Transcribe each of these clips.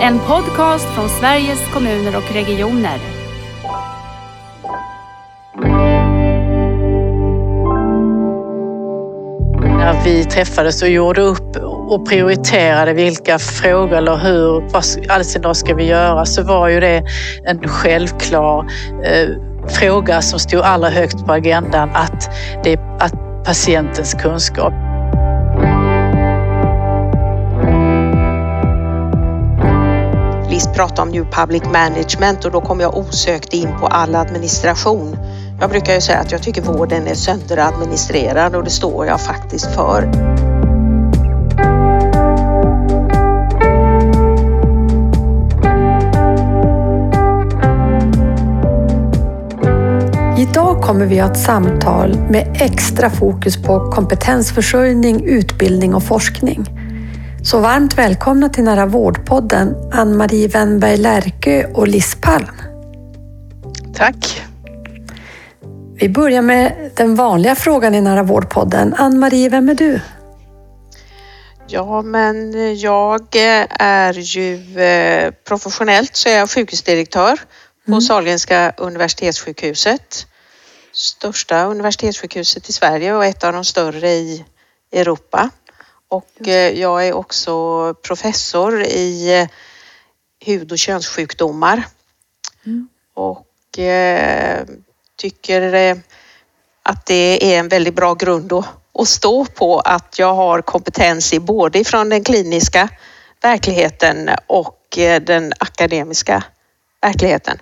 En podcast från Sveriges kommuner och regioner. När vi träffades och gjorde upp och prioriterade vilka frågor eller hur, vad Alcindor ska vi göra, så var ju det en självklar eh, fråga som stod allra högst på agendan att, det, att patientens kunskap. Prata pratade om New Public Management och då kom jag osökt in på all administration. Jag brukar ju säga att jag tycker vården är sönderadministrerad och det står jag faktiskt för. Idag kommer vi ha ett samtal med extra fokus på kompetensförsörjning, utbildning och forskning. Så varmt välkomna till Nära vårdpodden Ann-Marie Wennberg Lärkö och Liz Palm. Tack. Vi börjar med den vanliga frågan i Nära vårdpodden. Ann-Marie, vem är du? Ja, men jag är ju eh, professionellt så är jag sjukhusdirektör på Mm. Sahlgrenska universitetssjukhuset. Största universitetssjukhuset i Sverige och ett av de större i Europa. Och eh, jag är också professor i eh, hud och könssjukdomar. Mm. Och eh, tycker att det är en väldigt bra grund att, att stå på att jag har kompetens i både från den kliniska verkligheten och den akademiska verkligheten.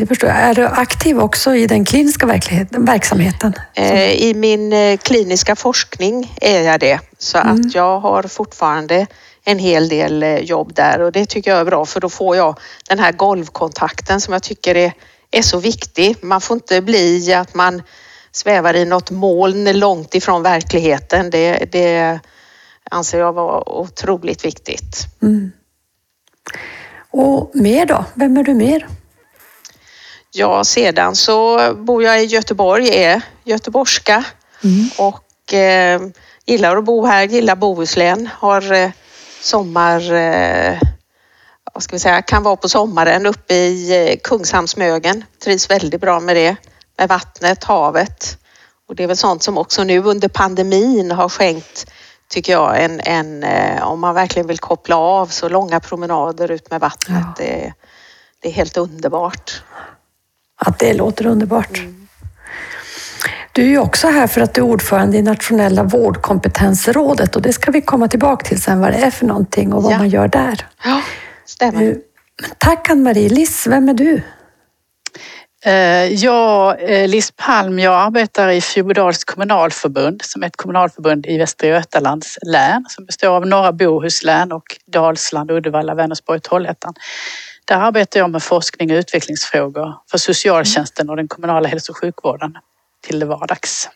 Det förstår jag. Är du aktiv också i den kliniska verksamheten? Eh, I min eh, kliniska forskning är jag det så Mm. att jag har fortfarande en hel del eh, jobb där och det tycker jag är bra för då får jag den här golvkontakten som jag tycker är, är så viktig. Man får inte bli att man svävar i något moln långt ifrån verkligheten. Det, det anser jag vara otroligt viktigt. Mm. Och mer då? Vem är du mer? Ja, sedan så bor jag i Göteborg, är göteborgska och eh, gillar att bo här, gillar Bohuslän, har eh, sommar, eh, vad ska vi säga, kan vara på sommaren uppe i eh, Kungshamnsmögen, trivs väldigt bra med det, med vattnet, havet. Och det är väl sånt som också nu under pandemin har skänkt, tycker jag, en, en eh, om man verkligen vill koppla av så långa promenader ut med vattnet. Ja. Det, det är helt underbart. Att det låter underbart. Du är ju också här för att du är ordförande i nationella vårdkompetensrådet och det ska vi komma tillbaka till sen vad det är för någonting och vad Ja. man gör där. Ja, stämmer. Tack Ann-Marie. Liz, vem är du? Eh, Jag, eh, Liz Palm, jag arbetar i Fyrbodals kommunalförbund som är ett kommunalförbund i Västra Götalands län som består av norra Bohuslän och Dalsland, Uddevalla, Vänersborg Trollhättan. Där arbetar jag med forskning och utvecklingsfrågor för socialtjänsten och den kommunala hälso och sjukvården till det vardags.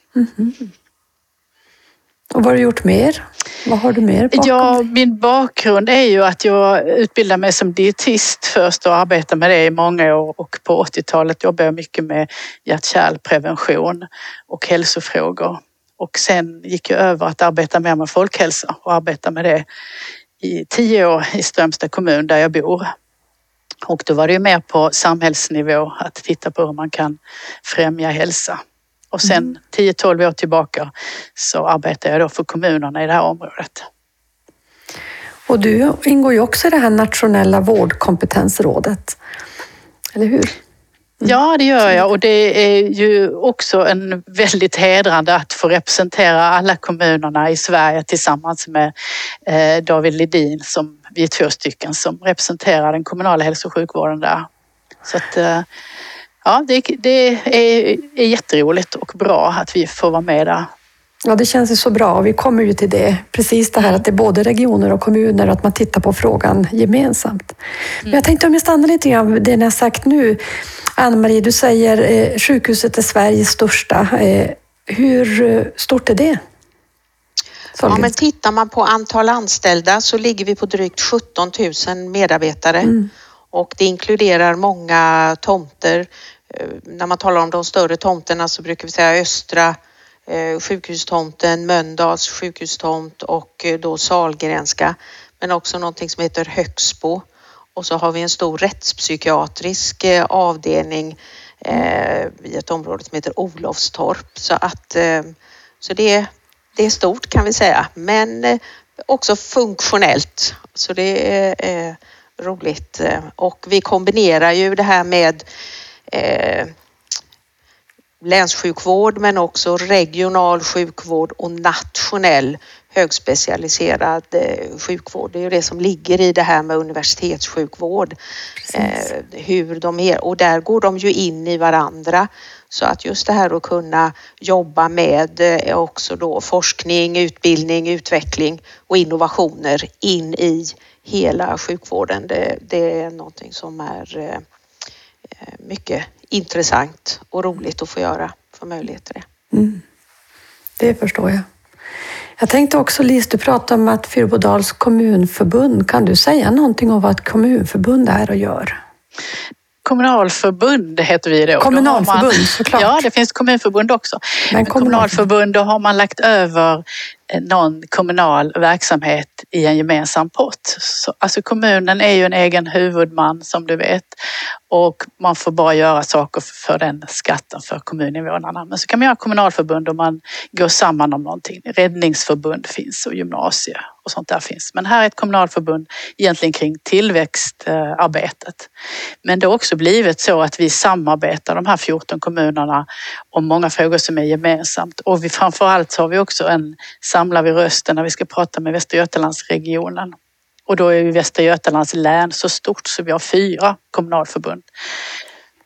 Och vad har du gjort mer? Vad har du mer bakom Ja, dig? min bakgrund är ju att jag utbildade mig som dietist först och arbetade med det i många år och på 80-talet jobbade jag mycket med hjärt-kärlprevention och hälsofrågor. Och sen gick jag över att arbeta mer med folkhälsa och arbeta med det i tio år i Strömstad kommun där jag bor. Och då var det ju mer på samhällsnivå att titta på hur man kan främja hälsa. Och sen 10-12 år tillbaka så arbetar jag då för kommunerna i det här området. Och du ingår ju också i det här nationella vårdkompetensrådet. Eller hur? Ja, det gör jag och det är ju också en väldigt hedrande att få representera alla kommunerna i Sverige tillsammans med eh, David Ledin som vi är två stycken som representerar den kommunala hälso och sjukvården där. Så att, eh, ja, det, det är, är jätteroligt och bra att vi får vara med där. Ja, det känns ju så bra och vi kommer ju till det. Precis det här att det är både regioner och kommuner och att man tittar på frågan gemensamt. Men jag tänkte om jag stannar lite grann vid det ni har sagt nu. Ann-Marie, du säger eh, sjukhuset är Sveriges största. Eh, hur eh, stort är det? Ja, men tittar man på antal anställda så ligger vi på drygt 17 000 medarbetare Mm. och det inkluderar många tomter. Eh, När man talar om de större tomterna så brukar vi säga Östra Eh, sjukhustomten, Mölndals sjukhustomt och eh, då Sahlgrenska. men också någonting som heter Högsbo och så har vi en stor rättspsykiatrisk eh, avdelning i ett område som heter Olofstorp. Så, att, så det, det är stort kan vi säga, men också funktionellt. Så det är roligt. Och vi kombinerar ju det här med länssjukvård men också regional sjukvård och nationell högspecialiserad eh, sjukvård. Det är ju det som ligger i det här med universitetssjukvård. Eh, hur de är, och där går de ju in i varandra. Så att just det här att kunna jobba med eh, också då forskning, utbildning, utveckling och innovationer in i hela sjukvården. Det, det är någonting som är mycket intressant och roligt att få göra, få möjlighet till det. Mm. Det förstår jag. Jag tänkte också Lis, du pratade om att Fyrbodals kommunförbund. Kan du säga någonting om vad ett kommunförbund är och gör? Kommunalförbund heter vi då. Kommunalförbund då man, såklart. Ja, det finns kommunförbund också. Men kommunalförbund, då har man lagt över någon kommunal verksamhet i en gemensam pott. Så, alltså kommunen är ju en egen huvudman som du vet och man får bara göra saker för den skatten för kommuninvånarna. Men så kan man göra kommunalförbund om man går samman om någonting. Räddningsförbund finns och gymnasie och sånt där finns. Men här är ett kommunalförbund egentligen kring tillväxtarbetet. Men det har också blivit så att vi samarbetar de här 14 kommunerna om många frågor som är gemensamt och vi, framförallt så har vi också en samlar vi rösten när vi ska prata med Västra Götalandsregionen. Och då är ju Västra Götalands län så stort så vi har fyra kommunalförbund.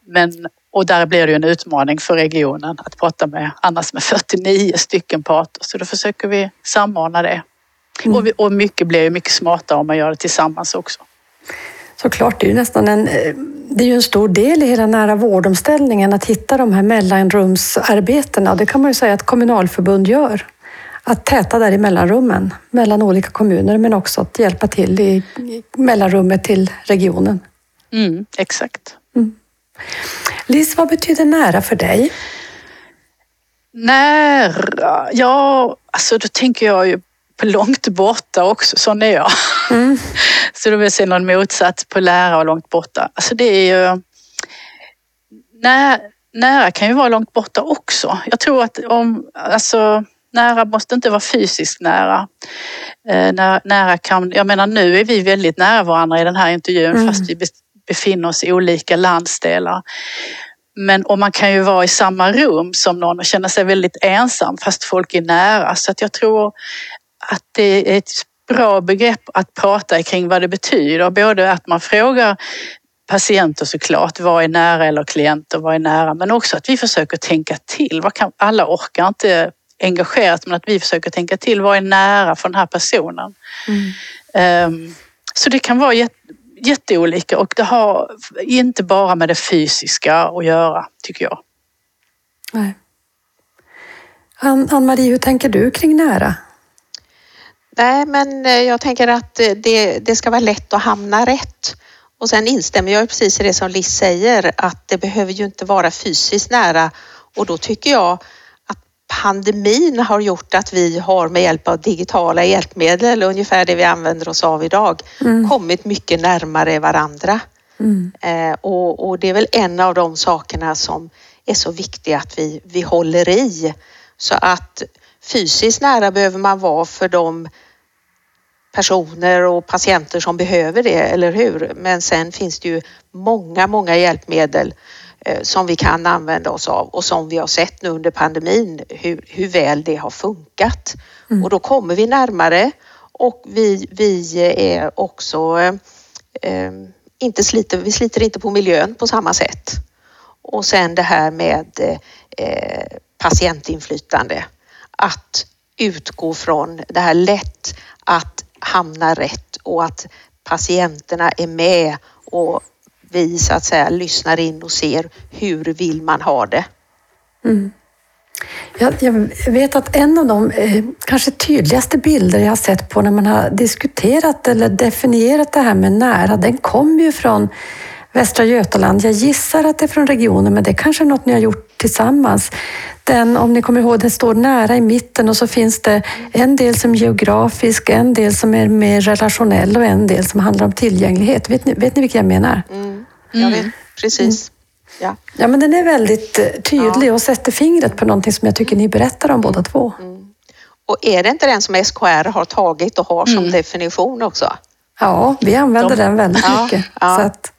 Men, och där blir det ju en utmaning för regionen att prata med, annars med 49 stycken parter. Så då försöker vi samordna det. Mm. Och, vi, och mycket blir ju mycket smartare om man gör det tillsammans också. Såklart, det är ju nästan en, eh, det är ju en stor del i hela nära vårdomställningen att hitta de här mellanrumsarbetena. Det kan man ju säga att kommunalförbund gör att täta där i mellanrummen mellan olika kommuner men också att hjälpa till i mellanrummet till regionen. Mm, exakt. Mm. Lis, vad betyder nära för dig? Nära? Ja, alltså då tänker jag ju på långt borta också. Sån är jag. Mm. Så då vill jag se någon motsats på nära och långt borta. Alltså det är ju... Nä, nära kan ju vara långt borta också. Jag tror att om... Alltså, nära måste inte vara fysiskt nära. Eh, nära kan, jag menar nu är vi väldigt nära varandra i den här intervjun mm. fast vi befinner oss i olika landsdelar. Men och man kan ju vara i samma rum som någon och känna sig väldigt ensam fast folk är nära. Så att jag tror att det är ett bra begrepp att prata kring vad det betyder. Både att man frågar patienter såklart, vad är nära eller klienter, vad är nära? Men också att vi försöker tänka till. Vad kan, alla orkar inte engagerat men att vi försöker tänka till. Vad är nära för den här personen? Mm. Um, så det kan vara jätte, jätteolika och det har inte bara med det fysiska att göra, tycker jag. Nej. Ann-Marie, hur tänker du kring nära? Nej, men eh, jag tänker att det, det ska vara lätt att hamna rätt. Och sen instämmer jag precis i det som Liz säger att det behöver ju inte vara fysiskt nära och då tycker jag pandemin har gjort att vi har med hjälp av digitala hjälpmedel, ungefär det vi använder oss av idag, mm. kommit mycket närmare varandra. Mm. Eh, och, och, det är väl en av de sakerna som är så viktiga att vi, vi håller i. Så att fysiskt nära behöver man vara för de personer och patienter som behöver det, eller hur? Men sen finns det ju många, många hjälpmedel som vi kan använda oss av och som vi har sett nu under pandemin hur, hur väl det har funkat. Mm. Och då kommer vi närmare och vi, vi är också eh, inte sliter, vi sliter inte på miljön på samma sätt. Och sen det här med eh, patientinflytande. Att utgå från det här lätt att hamna rätt och att patienterna är med och vi så att säga lyssnar in och ser hur vill man ha det. Mm. Jag, jag, vet att en av de eh, kanske tydligaste bilder jag har sett på när man har diskuterat eller definierat det här med nära, den kommer ju från Västra Götaland. Jag gissar att det är från regionen, men det är kanske är något ni har gjort tillsammans. Den, om ni kommer ihåg, den står nära i mitten och så finns det en del som är geografisk, en del som är mer relationell och en del som handlar om tillgänglighet. Vet ni, vet ni vilka jag menar? Mm. Jag vet precis. Ja. Ja, men den är väldigt eh, tydlig och sätter fingret på någonting som jag tycker ni berättar om båda två. Och är det inte den som SKR har tagit och har som Mm. definition också? Ja, vi använder De- den väldigt Ja, mycket. ja. Så att,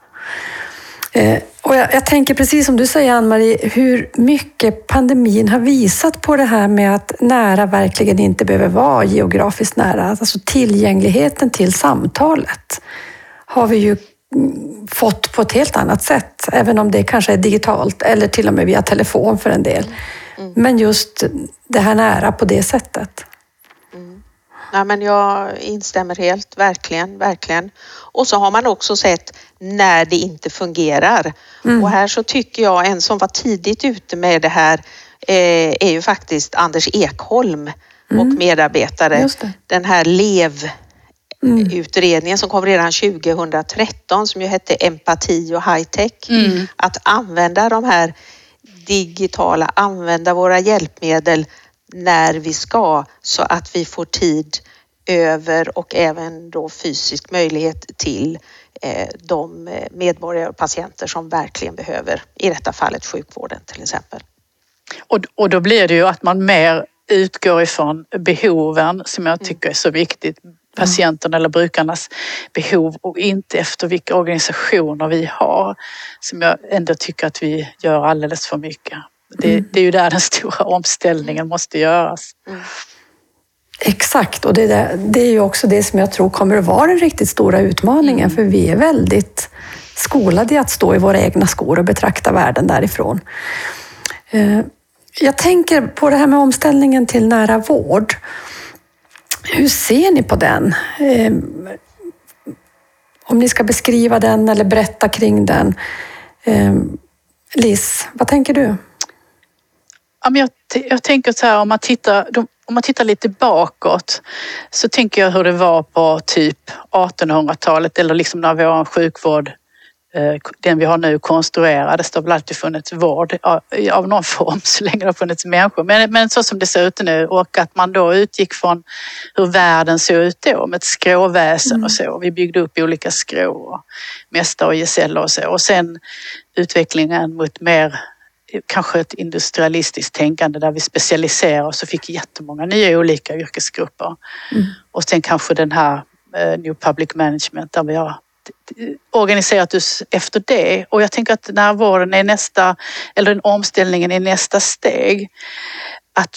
och jag, jag tänker precis som du säger Ann-Marie, hur mycket pandemin har visat på det här med att nära verkligen inte behöver vara geografiskt nära. Alltså tillgängligheten till samtalet har vi ju mm, fått på ett helt annat sätt, även om det kanske är digitalt eller till och med via telefon för en del. Men just det här nära på det sättet. Nej, men jag instämmer helt, verkligen, verkligen. Och så har man också sett när det inte fungerar. Och här så tycker jag en som var tidigt ute med det här eh, är ju faktiskt Anders Ekholm och medarbetare. Den här LEV utredningen som kom redan 2013 som ju hette Empati och high tech. Att använda de här digitala, använda våra hjälpmedel när vi ska så att vi får tid över och även då fysisk möjlighet till eh, de eh, medborgare och patienter som verkligen behöver, i detta fallet sjukvården till exempel. Och, och då blir det ju att man mer utgår ifrån behoven som jag tycker är så viktigt. Patienten eller brukarnas behov och inte efter vilka organisationer vi har. Som jag ändå tycker att vi gör alldeles för mycket. Det, det är ju där den stora omställningen måste göras. Exakt, och det, där, det är ju också det som jag tror kommer att vara den riktigt stora utmaningen, för vi är väldigt skolade i att stå i våra egna skor och betrakta världen därifrån. Eh, Jag tänker på det här med omställningen till nära vård. Hur ser ni på den? Eh, Om ni ska beskriva den eller berätta kring den. Eh, Liz, vad tänker du? Ja, men jag, jag tänker så här om man, tittar, de- om man tittar lite bakåt så tänker jag hur det var på typ 1800-talet eller liksom när vår sjukvård, eh, den vi har nu, konstruerades. Det har väl alltid funnits vård av, någon form så länge det har funnits människor. Men, men så som det ser ut nu och att man då utgick från hur världen såg ut då med ett skråväsen och så. Vi byggde upp olika skrå mästare och gesäller och så. Och sen utvecklingen mot mer kanske ett industrialistiskt tänkande där vi specialiserar oss och fick jättemånga nya olika yrkesgrupper. Och sen kanske den här eh, New Public Management där vi har organiserat oss efter det. Och jag tänker att närvården är nästa, eller den omställningen är nästa steg. Att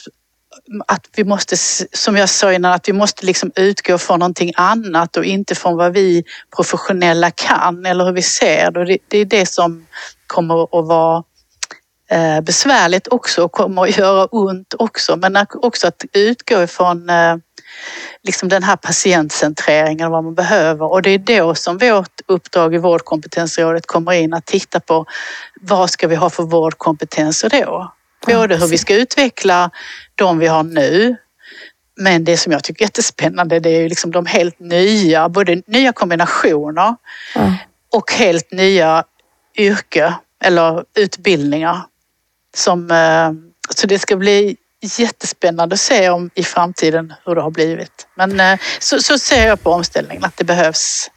att vi måste, som jag sa innan, att vi måste liksom utgå från någonting annat och inte från vad vi professionella kan eller hur vi ser det. Det. Är det som kommer att vara besvärligt också och kommer att göra ont också. Men också att utgå ifrån eh, liksom den här patientcentreringen och vad man behöver. Och det är då som vårt uppdrag i Vårdkompetensrådet kommer in att titta på vad ska vi ha för vårdkompetenser då? Både hur vi ska utveckla de vi har nu men det som jag tycker är jättespännande det är ju liksom de helt nya, både nya kombinationer Ja. och helt nya yrke eller utbildningar. Som, eh, så det ska bli jättespännande att se om i framtiden hur det har blivit. Men eh, så, så ser jag på omställningen att det behövs.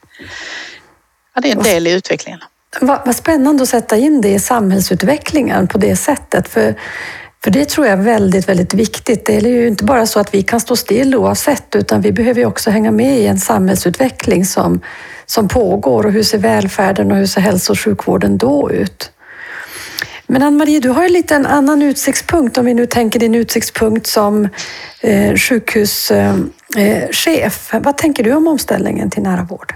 Ja, det är en del i utvecklingen. Vad, vad spännande att sätta in det i samhällsutvecklingen på det sättet. För, för det tror jag är väldigt, väldigt viktigt. Det är ju inte bara så att vi kan stå still oavsett, utan vi behöver ju också hänga med i en samhällsutveckling som, som pågår. Och hur ser välfärden och hur ser hälso och sjukvården då ut? Men Ann-Marie, du har ju lite en annan utsiktspunkt om vi nu tänker din utsiktspunkt som eh, sjukhuschef. Eh. Vad tänker du om omställningen till nära vård?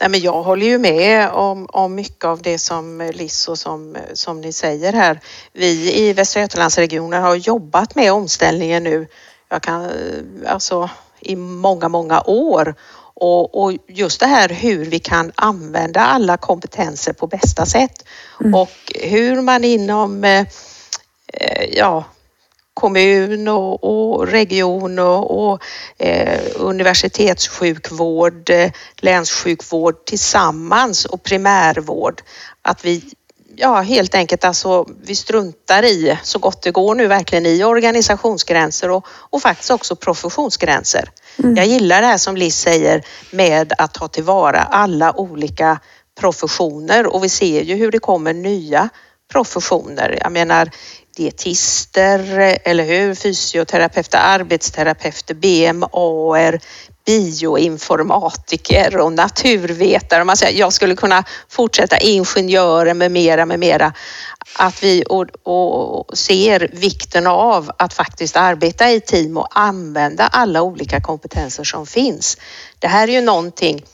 Nej, men jag håller ju med om, om mycket av det som Liss och som, som ni säger här. Vi i Västra Götalandsregionen har jobbat med omställningen nu, jag kan, alltså i många, många år. Och, och just det här hur vi kan använda alla kompetenser på bästa sätt och hur man inom eh, eh, ja, kommun och, och region och, och eh, universitetssjukvård, eh, länssjukvård tillsammans och primärvård. Att vi ja, helt enkelt alltså vi struntar i så gott det går nu verkligen i organisationsgränser och, och faktiskt också professionsgränser. Mm. Jag gillar det här som Liz säger med att ta tillvara alla olika professioner och vi ser ju hur det kommer nya professioner. Jag menar dietister, eller hur? Fysioterapeuter, arbetsterapeuter, BMAer, bioinformatiker och naturvetare. Man säger, jag skulle kunna fortsätta ingenjörer med mera, med mera. Att vi och, och ser vikten av att faktiskt arbeta i team och använda alla olika kompetenser som finns. Det här är ju någonting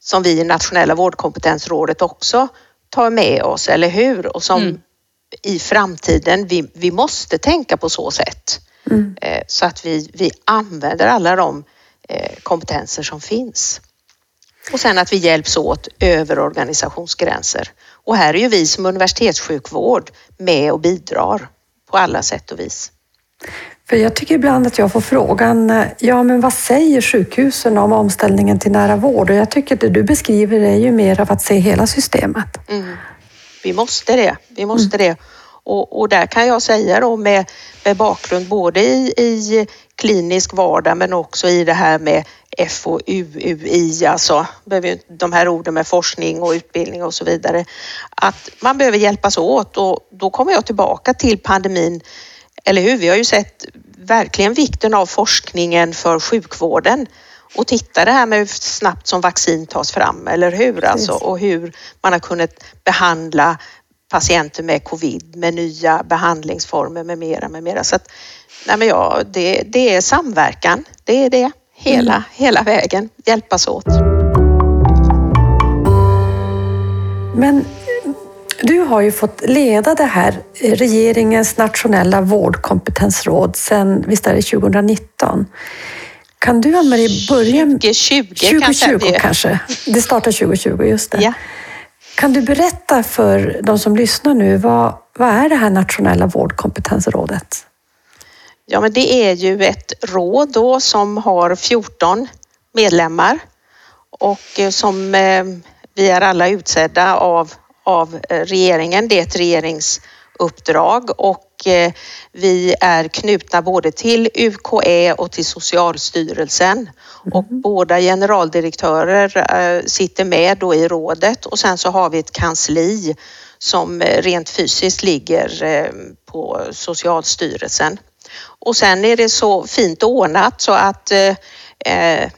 som vi i Nationella vårdkompetensrådet också tar med oss, eller hur? Och som mm. i framtiden, vi, vi måste tänka på så sätt. Mm. Eh, så att vi, vi använder alla de Eh, kompetenser som finns. Och sen att vi hjälps åt över organisationsgränser. Och här är ju vi som universitetssjukvård med och bidrar på alla sätt och vis. För jag tycker ibland att jag får frågan, ja men vad säger sjukhusen om omställningen till nära vård? Och jag tycker det du beskriver är ju mer av att se hela systemet. Mm. Vi måste det, vi måste mm. det. Och, och, där kan jag säga då med, med bakgrund både i, i klinisk vardag men också i det här med FoUI, alltså de här orden med forskning och utbildning och så vidare. Att man behöver hjälpas åt och då kommer jag tillbaka till pandemin, eller hur? Vi har ju sett verkligen vikten av forskningen för sjukvården och titta det här med hur snabbt som vaccin tas fram, eller hur? Alltså, och hur man har kunnat behandla patienter med covid med nya behandlingsformer med mera, med mera. Så att, nej men ja, det, det är samverkan. Det är det hela, mm. hela vägen. Hjälpas åt. Men du har ju fått leda det här regeringens nationella vårdkompetensråd sedan, visst är det 2019? Kan du Ann-Marie börja... 2020, 2020 kanske. kanske. Det startar 2020, just det. Ja. Kan du berätta för de som lyssnar nu, vad, vad är det här nationella vårdkompetensrådet? Ja, men det är ju ett råd då som har 14 medlemmar och eh, som eh, vi är alla utsedda av, av eh, regeringen. Det är ett regeringsuppdrag och vi är knutna både till UKÄ och till Socialstyrelsen mm. och båda generaldirektörer sitter med då i rådet och sen så har vi ett kansli som rent fysiskt ligger på Socialstyrelsen. Och sen är det så fint ordnat så att eh,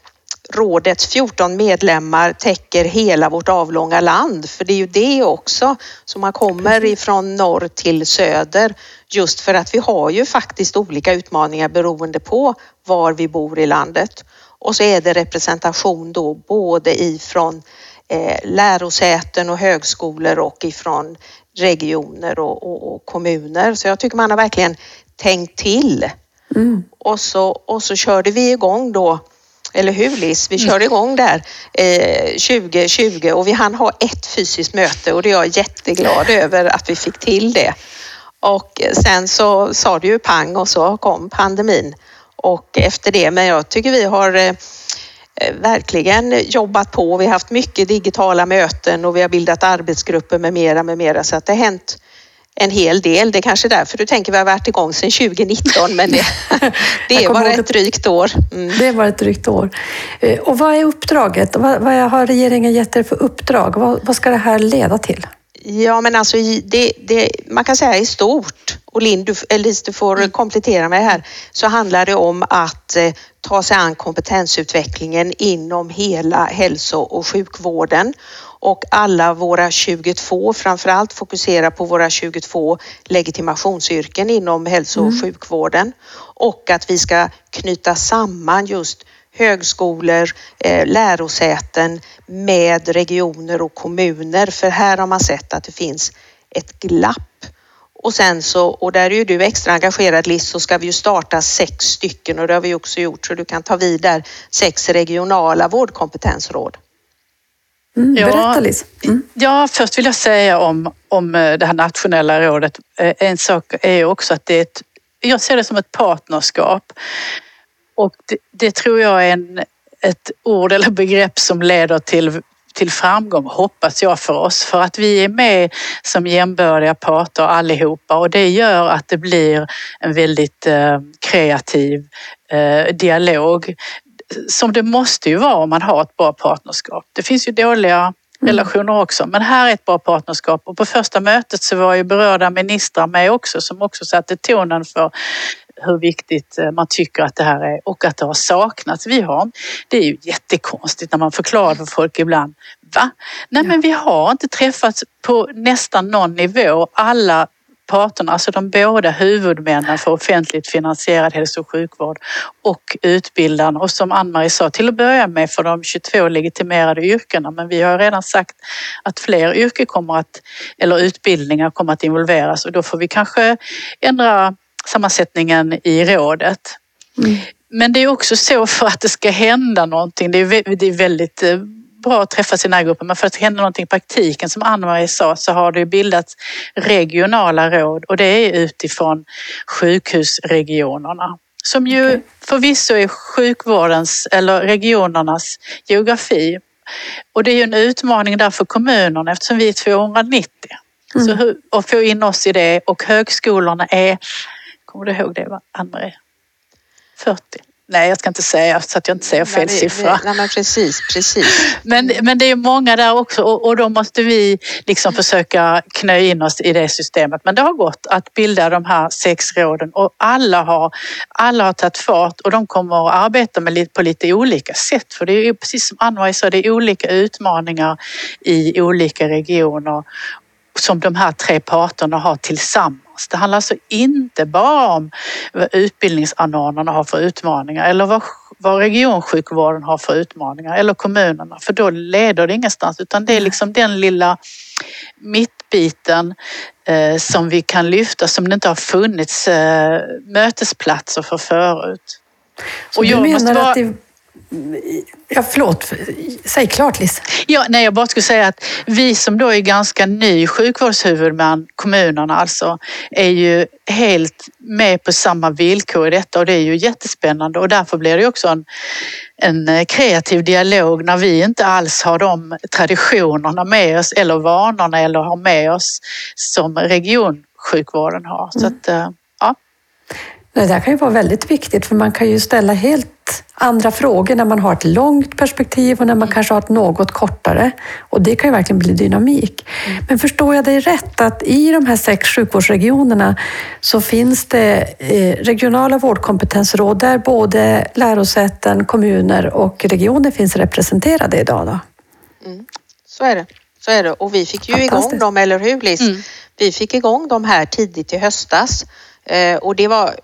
rådets 14 medlemmar täcker hela vårt avlånga land. För det är ju det också, så man kommer ifrån norr till söder just för att vi har ju faktiskt olika utmaningar beroende på var vi bor i landet. Och så är det representation då både ifrån eh, lärosäten och högskolor och ifrån regioner och, och, och, kommuner. Så jag tycker man har verkligen tänkt till. Mm. Och, så, och så körde vi igång då eller hur Liz? Vi körde igång där eh, 2020 och vi hann ha ett fysiskt möte och det är jag jätteglad över att vi fick till det. Och sen så sa det ju pang och så kom pandemin och efter det, men jag tycker vi har eh, verkligen jobbat på. Vi har haft mycket digitala möten och vi har bildat arbetsgrupper med mera, med mera så att det har hänt en hel del. Det är kanske är därför du tänker vi har varit igång sedan 2019 men det, det var ett drygt år. Mm. Det var ett drygt år. Eh, och vad är uppdraget? Vad, vad har regeringen gett er för uppdrag? Vad, vad ska det här leda till? Ja men alltså det, det, man kan säga i stort och Linn, du, Elise, du får mm. komplettera mig här, så handlar det om att eh, ta sig an kompetensutvecklingen inom hela hälso och sjukvården och alla våra 22, framförallt fokusera på våra 22 legitimationsyrken inom hälso och mm. sjukvården och att vi ska knyta samman just högskolor, eh, lärosäten med regioner och kommuner för här har man sett att det finns ett glapp. Och sen så, och där är ju du extra engagerad Liz, så ska vi ju starta sex stycken och det har vi också gjort så du kan ta vid där sex regionala vårdkompetensråd. Mm, berätta Liz. Mm. Ja, först vill jag säga om, om eh, det här nationella rådet. Eh, en sak är också att det är ett jag ser det som ett partnerskap. Och det, det tror jag är en, ett ord eller begrepp som leder till till framgång hoppas jag för oss för att vi är med som jämbördiga parter allihopa och det gör att det blir en väldigt eh, kreativ eh, dialog som det måste ju vara om man har ett bra partnerskap. Det finns ju dåliga mm. relationer också. Men här är ett bra partnerskap och på första mötet så var ju berörda ministrar med också som också satte tonen för hur viktigt eh, man tycker att det här är och att det har saknats. Vi har, det är ju jättekonstigt när man förklarar för folk ibland. Va? Nej men vi har inte träffats på nästan någon nivå. Alla parterna, alltså de båda huvudmännen för offentligt finansierad hälso och sjukvård och utbildarna och som Ann-Marie sa, till att börja med för de 22 legitimerade yrkena men vi har redan sagt att fler yrken kommer att, eller utbildningar kommer att involveras och då får vi kanske ändra sammansättningen i rådet. Mm. Men det är också så för att det ska hända någonting. Det är, det är väldigt eh, bra att träffa sina grupper men för att det hända någonting i praktiken som Ann-Marie sa så har det bildats regionala råd och det är utifrån sjukhusregionerna som ju okay. förvisso är sjukvårdens eller regionernas geografi. Och det är ju en utmaning där för kommunerna eftersom vi är 290. Mm. Så hur, och få in oss i det och högskolorna är, kommer du ihåg det Ann-Marie? 40. Nej, jag ska inte säga så att jag inte säger fel nej, siffra. Nej, men precis, precis. Men, men det är många där också och, och då måste vi liksom försöka knö in oss i det systemet. Men det har gått att bilda de här sex råden och alla har, alla har tagit fart och de kommer att arbeta med, på lite olika sätt. För det är ju precis som Ann-Marie sa, det är olika utmaningar i olika regioner som de här tre parterna har tillsammans. Det handlar alltså inte bara om vad utbildningsanordnarna har för utmaningar eller vad, vad regionsjukvården har för utmaningar eller kommunerna för då leder det ingenstans utan det är liksom den lilla mittbiten eh, som vi kan lyfta som det inte har funnits eh, mötesplatser för förut. Så och jag du menar att det Ja, förlåt, säg klart Liz. Ja, nej, jag bara skulle säga att vi som då är ganska ny sjukvårdshuvudman, kommunerna alltså, är ju helt med på samma villkor i detta och det är ju jättespännande och därför blir det också en, en kreativ dialog när vi inte alls har de traditionerna med oss eller vanorna eller har med oss som regionsjukvården har. Så mm. att, eh, ja. Det där kan ju vara väldigt viktigt för man kan ju ställa helt andra frågor när man har ett långt perspektiv och när man mm. kanske har ett något kortare. Och det kan ju verkligen bli dynamik. Mm. Men förstår jag dig rätt att i de här sex sjukvårdsregionerna så finns det eh, regionala vårdkompetensråd där både lärosäten, kommuner och regioner finns representerade idag? Då? Mm. Så är det. Så är det. Och vi fick ju igång dem, eller hur Liz? Mm. Vi fick igång dem här tidigt i höstas. Eh, och det var,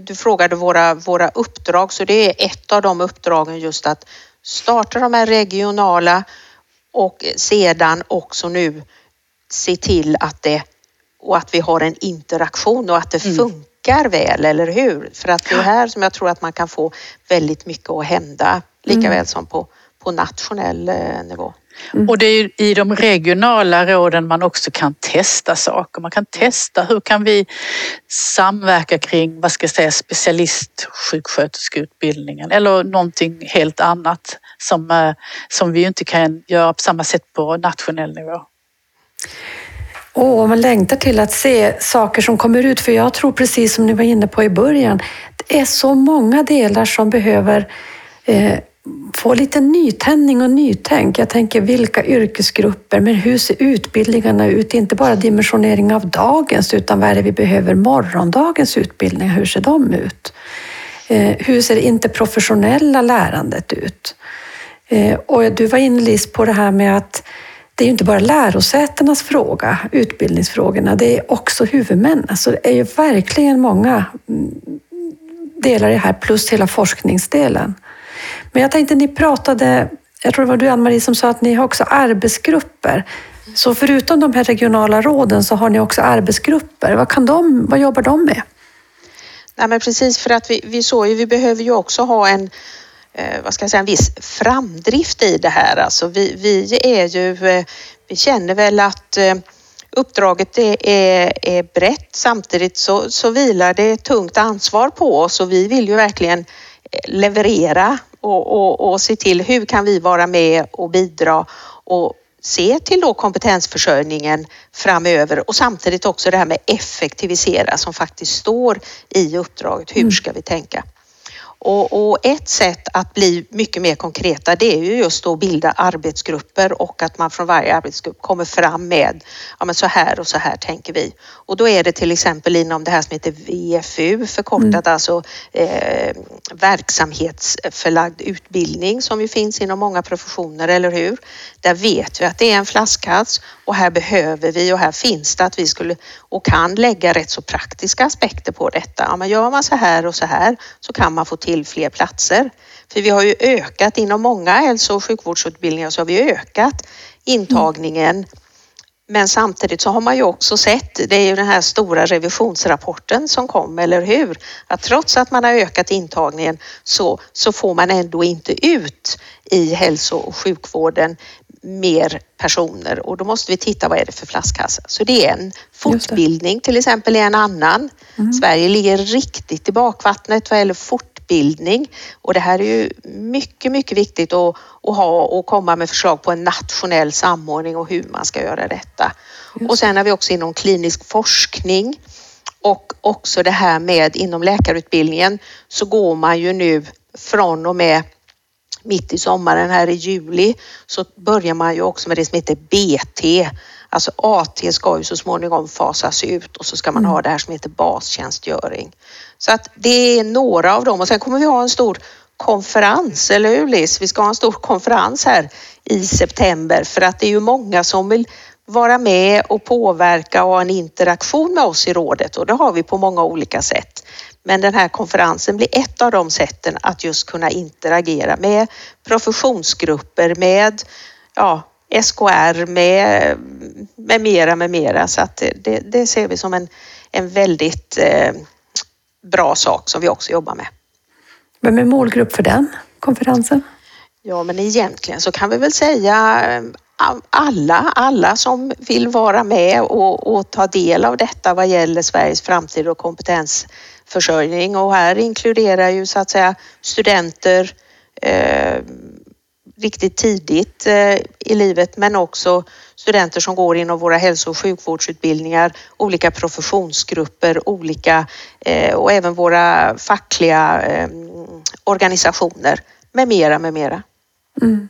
du frågade våra, våra uppdrag, så det är ett av de uppdragen just att starta de här regionala och sedan också nu se till att det och att vi har en interaktion och att det mm. funkar väl, eller hur? För att det är här som jag tror att man kan få väldigt mycket att hända, lika mm. väl som på, på nationell eh, nivå. Mm. Och det är i de regionala råden man också kan testa saker. Man kan testa hur kan vi samverka kring, vad ska jag säga, specialistsjuksköterskeutbildningen eller någonting helt annat som, eh, som vi inte kan göra på samma sätt på nationell nivå. Oh, man längtar till att se saker som kommer ut, för jag tror precis som ni var inne på i början, det är så många delar som behöver eh, få lite nytändning och nytänk. Jag tänker vilka yrkesgrupper, men hur ser utbildningarna ut? Inte bara dimensionering av dagens, utan vad är det vi behöver morgondagens utbildningar? Hur ser de ut? Eh, hur ser det interprofessionella lärandet ut? Eh, och du var inne Liz på det här med att det är ju inte bara lärosätenas fråga, utbildningsfrågorna, det är också huvudmän. Alltså det är ju verkligen många mm, delar i det här, plus hela forskningsdelen. Men jag tänkte, ni pratade, jag tror det var du Ann-Marie som sa att ni har också arbetsgrupper. Så förutom de här regionala råden så har ni också arbetsgrupper. Vad, kan de, vad jobbar de med? Nej, men precis för att vi, vi såg ju, vi behöver ju också ha en eh, vad ska jag säga, en viss framdrift i det här. Alltså vi, vi är ju, eh, vi känner väl att eh, uppdraget är, är, är brett. Samtidigt så, så vilar det tungt ansvar på oss och vi vill ju verkligen leverera och, och, och se till hur kan vi vara med och bidra och se till då kompetensförsörjningen framöver och samtidigt också det här med effektivisera som faktiskt står i uppdraget. Hur mm. ska vi tänka? Och, och, ett sätt att bli mycket mer konkreta det är ju just att bilda arbetsgrupper och att man från varje arbetsgrupp kommer fram med ja men så här och så här tänker vi. Och då är det till exempel inom det här som heter VFU förkortat mm. alltså eh, verksamhetsförlagd utbildning som ju finns inom många professioner, eller hur? Där vet vi att det är en flaskhals och här behöver vi och här finns det att vi skulle och kan lägga rätt så praktiska aspekter på detta. Ja, men gör man så här och så här så kan man få till fler platser. För vi har ju ökat inom många hälso och sjukvårdsutbildningar så har vi ökat intagningen men samtidigt så har man ju också sett, det är ju den här stora revisionsrapporten som kom, eller hur? Att trots att man har ökat intagningen så, så får man ändå inte ut i hälso och sjukvården mer personer och då måste vi titta vad är det för flaskhalsar. Så det är en fortbildning till exempel är en annan. Mm. Sverige ligger riktigt i bakvattnet vad gäller fortbildning och det här är ju mycket, mycket viktigt att, att ha och komma med förslag på en nationell samordning och hur man ska göra detta. Just. Och sen har vi också inom klinisk forskning och också det här med inom läkarutbildningen så går man ju nu från och med mitt i sommaren här i juli så börjar man ju också med det som heter BT. Alltså AT ska ju så småningom fasas ut och så ska man mm. ha det här som heter bastjänstgöring. Så att det är några av dem och sen kommer vi ha en stor konferens, eller hur Liz? Vi ska ha en stor konferens här i september för att det är ju många som vill vara med och påverka och ha en interaktion med oss i rådet och det har vi på många olika sätt. Men den här konferensen blir ett av de sätten att just kunna interagera med professionsgrupper, med ja, SKR, med, med mera, med mera. Så att det, det ser vi som en, en väldigt eh, bra sak som vi också jobbar med. Vem är målgrupp för den konferensen? Ja, men egentligen så kan vi väl säga eh, alla, alla som vill vara med och, och ta del av detta vad gäller Sveriges framtid och kompetens försörjning och här inkluderar ju så att säga studenter eh, riktigt tidigt eh, i livet men också studenter som går inom våra hälso och sjukvårdsutbildningar, olika professionsgrupper, olika eh, och även våra fackliga eh, organisationer med mera, med mera. Mm.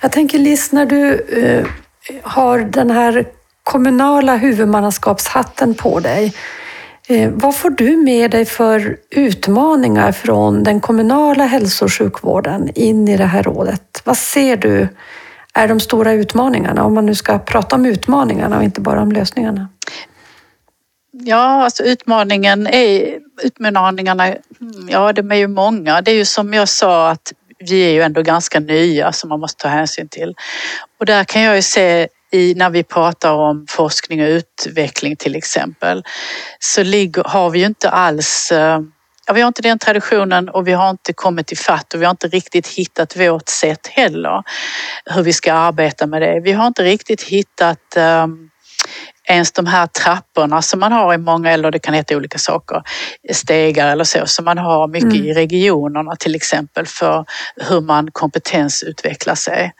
Jag tänker Liz, när du eh, har den här kommunala huvudmannaskapshatten på dig Eh, vad får du med dig för utmaningar från den kommunala hälso och sjukvården in i det här rådet? Vad ser du är de stora utmaningarna, om man nu ska prata om utmaningarna och inte bara om lösningarna? Ja, alltså utmaningen är, utmaningarna, ja de är ju många. Det är ju som jag sa att vi är ju ändå ganska nya som man måste ta hänsyn till. Och där kan jag ju se i, när vi pratar om forskning och utveckling till exempel, så ligger, har vi ju inte alls eh, Ja, vi har inte den traditionen och vi har inte kommit i fatt och vi har inte riktigt hittat vårt sätt heller. Hur vi ska arbeta med det. Vi har inte riktigt hittat um, ens de här trapporna som man har i många, eller det kan heta olika saker, stegar eller så, som man har mycket mm. i regionerna till exempel för hur man kompetensutvecklar sig.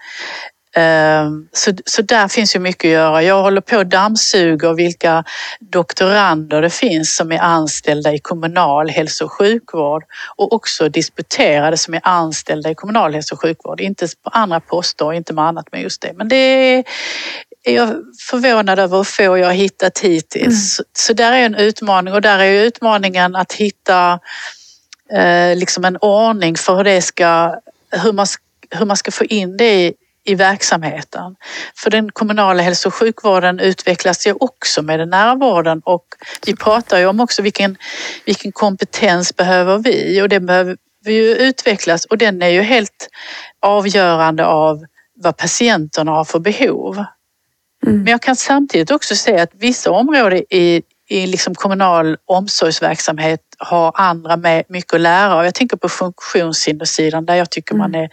Ehm, så, så där finns ju mycket att göra. Jag håller på att dammsuga vilka doktorander det finns som är anställda i kommunal hälso och sjukvård och också disputerade som är anställda i kommunal hälso och sjukvård. Inte på andra poster inte med annat med just det. Men det är, jag förvånad över hur få jag har hittat hittills. Mm. Så, så där är en utmaning och där är utmaningen att hitta eh, liksom en ordning för hur det ska, hur man, hur man ska få in det i, i verksamheten. För den kommunala hälso och sjukvården utvecklas ju också med den nära vården och vi pratar ju om också vilken, vilken kompetens behöver vi och det behöver ju utvecklas och den är ju helt avgörande av vad patienterna har för behov. Mm. Men jag kan samtidigt också se att vissa områden i, i liksom kommunal omsorgsverksamhet har andra med mycket att lära av. Jag tänker på funktionshindersidan där jag tycker man är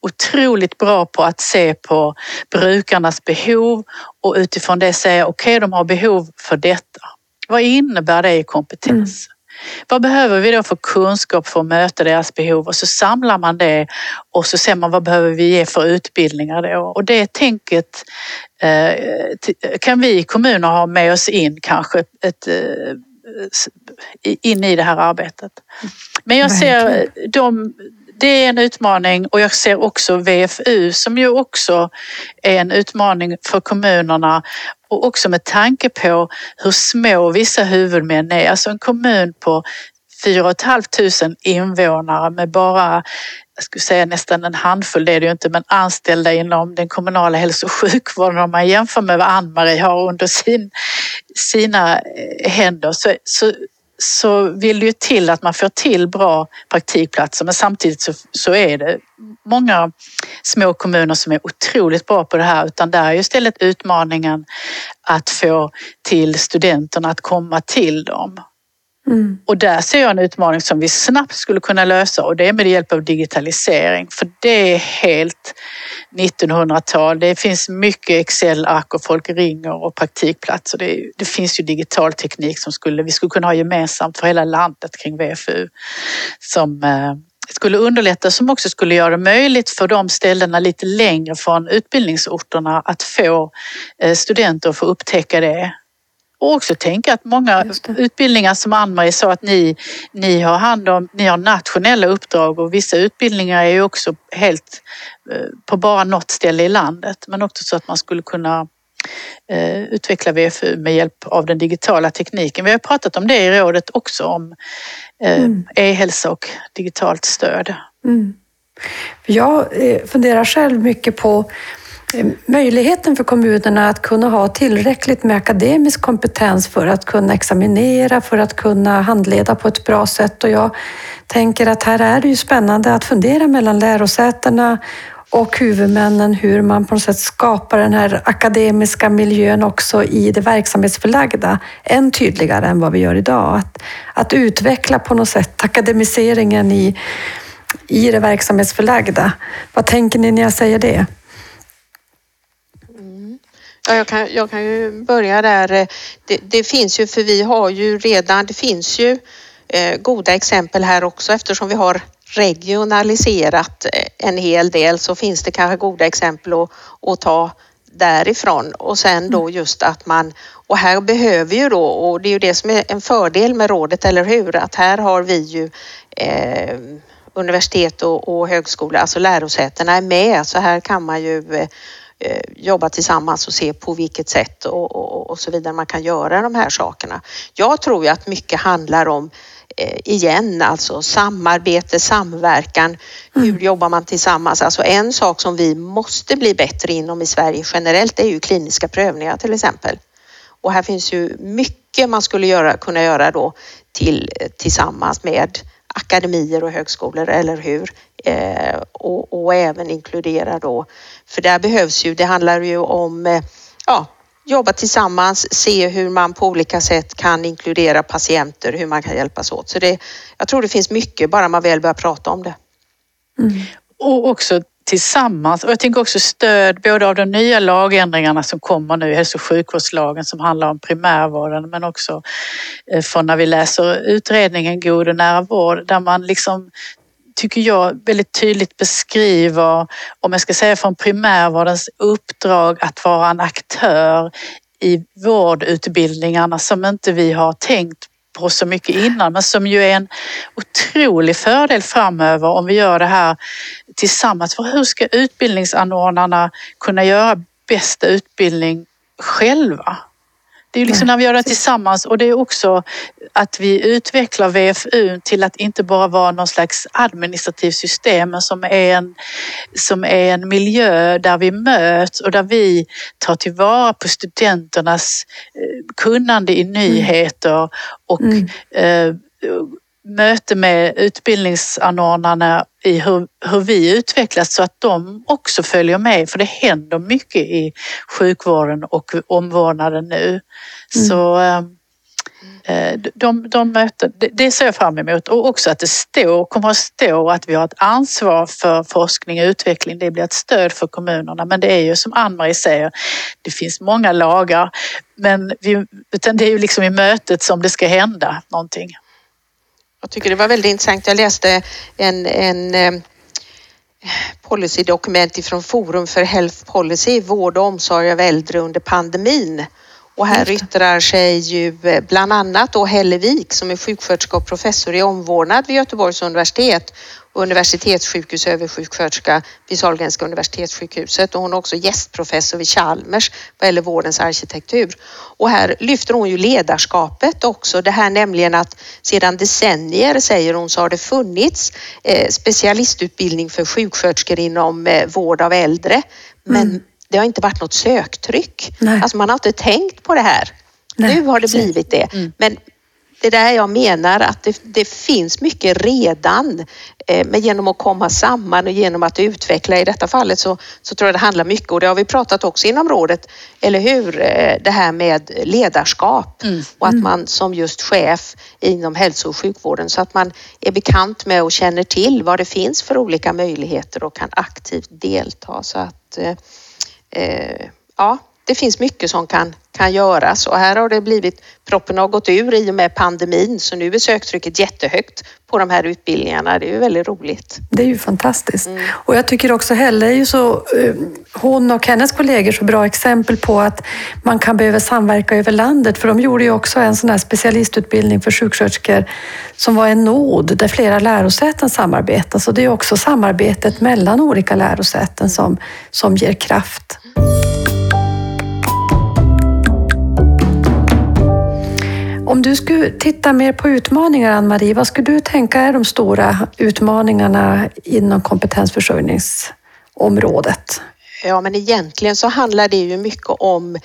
otroligt bra på att se på brukarnas behov och utifrån det säga okej, okay, de har behov för detta. Vad innebär det i kompetens? Mm. Vad behöver vi då för kunskap för att möta deras behov? Och så samlar man det och så ser man vad behöver vi ge för utbildningar då? Och det tänket eh, kan vi i kommuner ha med oss in kanske ett, eh, in i det här arbetet. Men jag ser de, det är en utmaning och jag ser också VFU som ju också är en utmaning för kommunerna och också med tanke på hur små vissa huvudmän är. Alltså en kommun på 4 500 invånare med bara jag skulle säga nästan en handfull, det är det ju inte, men anställda inom den kommunala hälso och sjukvården om man jämför med vad Ann-Marie har under sin, sina eh, händer så, så, så vill det ju till att man får till bra praktikplatser men samtidigt så, så är det många små kommuner som är otroligt bra på det här utan där är ju istället utmaningen att få till studenterna att komma till dem. Mm. Och där ser jag en utmaning som vi snabbt skulle kunna lösa och det är med hjälp av digitalisering. För det är helt 1900-tal. Det finns mycket Excel-ark och folk ringer och praktikplatser. Det, det, finns ju digital teknik som skulle, vi skulle kunna ha gemensamt för hela landet kring VFU som eh, skulle underlätta som också skulle göra det möjligt för de ställena lite längre från utbildningsorterna att få eh, studenter att få upptäcka det och också tänka att många utbildningar som Ann-Marie sa att ni, ni har hand om, ni har nationella uppdrag och vissa utbildningar är ju också helt eh, på bara något ställe i landet. Men också så att man skulle kunna eh, utveckla VFU med hjälp av den digitala tekniken. Vi har pratat om det i rådet också om eh, mm. e-hälsa och digitalt stöd. Mm. Jag funderar själv mycket på möjligheten för kommunerna att kunna ha tillräckligt med akademisk kompetens för att kunna examinera, för att kunna handleda på ett bra sätt. Och jag tänker att här är det ju spännande att fundera mellan lärosätena och huvudmännen hur man på något sätt skapar den här akademiska miljön också i det verksamhetsförlagda än tydligare än vad vi gör idag. Att, att utveckla på något sätt akademiseringen i, i det verksamhetsförlagda. Vad tänker ni när jag säger det? Ja, jag, kan, jag kan ju börja där. Det, det, finns ju, för vi har ju redan, det finns ju eh, goda exempel här också eftersom vi har regionaliserat eh, en hel del så finns det kanske goda exempel att, att ta därifrån och sen då mm. just att man och här behöver ju då och det är ju det som är en fördel med rådet, eller hur? Att här har vi ju eh, universitet och, och högskola, alltså lärosätena är med så här kan man ju eh, Eh, jobba tillsammans och se på vilket sätt och, och, och, så vidare man kan göra de här sakerna. Jag tror ju att mycket handlar om eh, igen, alltså samarbete, samverkan. Hur mm. jobbar man tillsammans? Alltså en sak som vi måste bli bättre inom i Sverige generellt är ju kliniska prövningar till exempel. Och här finns ju mycket man skulle göra, kunna göra då till, tillsammans med akademier och högskolor, eller hur? Eh, och, och, även inkludera då, för där behövs ju, det handlar ju om eh, ja, jobba tillsammans, se hur man på olika sätt kan inkludera patienter, hur man kan hjälpas åt. Så det, jag tror det finns mycket bara man väl börjar prata om det. Mm. Och också tillsammans. Och jag tänker också stöd både av de nya lagändringarna som kommer nu, hälso och sjukvårdslagen som handlar om primärvården men också eh, från när vi läser utredningen God och nära vård där man liksom tycker jag väldigt tydligt beskriver, om jag ska säga från primärvårdens uppdrag att vara en aktör i vårdutbildningarna som inte vi har tänkt på så mycket innan men som ju är en otrolig fördel framöver om vi gör det här tillsammans. För hur ska utbildningsanordnarna kunna göra bästa utbildning själva? Det är liksom när vi gör det tillsammans och det är också att vi utvecklar VFU till att inte bara vara någon slags administrativt system men som är en, som är en miljö där vi möts och där vi tar tillvara på studenternas eh, kunnande i nyheter och mm. eh, möte med utbildningsanordnarna i hur, hur vi utvecklas så att de också följer med. För det händer mycket i sjukvården och omvårdnaden nu. Mm. Så eh, Eh, de, de möten, det, det ser jag fram emot och också att det står, kommer att stå att vi har ett ansvar för forskning och utveckling. Det blir ett stöd för kommunerna. Men det är ju som Ann-Marie säger, det finns många lagar. Men vi, utan det är ju liksom i mötet som det ska hända någonting. Jag tycker det var väldigt intressant. Jag läste en, en eh, policydokument ifrån Forum för Health Policy, vård och omsorg av äldre under pandemin. Och här yttrar sig ju eh, bland annat då Helle Wik som är sjuksköterska och professor i omvårdnad vid Göteborgs universitet universitetssjukhus översjuksköterska vid Sahlgrenska universitetssjukhuset och hon är också gästprofessor vid Chalmers vad gäller vårdens arkitektur. Och här lyfter hon ju ledarskapet också, det här nämligen att sedan decennier, säger hon, så har det funnits eh, specialistutbildning för sjuksköterskor inom eh, vård av äldre. Men mm. det har inte varit något söktryck. Nej. Alltså man har inte tänkt på det här. Nej, nu har det blivit det. Mm. Men det är där jag menar att det, det finns mycket redan. Eh, men genom att komma samman och genom att utveckla, i detta fallet så, så tror jag det handlar mycket och det har vi pratat också inom rådet, eller hur? Eh, det här med ledarskap mm. och att mm. man som just chef inom hälso och sjukvården så att man är bekant med och känner till vad det finns för olika möjligheter och kan aktivt delta så att eh, eh ja, det finns mycket som kan, kan göras och här har det blivit, proppen har gått ur i och med pandemin så nu är söktrycket jättehögt på de här utbildningarna. Det är ju väldigt roligt. Det är ju fantastiskt. Mm. Och jag tycker också Helle är ju så, eh, hon och hennes kollegor så bra exempel på att man kan behöva samverka över landet för de gjorde ju också en sån här specialistutbildning för sjuksköterskor som var en nod där flera lärosäten samarbetar. Så det är också samarbetet mellan olika lärosäten som, som ger kraft. Om du skulle titta mer på utmaningar, Ann-Marie, vad skulle du tänka är de stora utmaningarna inom kompetensförsörjningsområdet? Ja, men egentligen så handlar det ju mycket om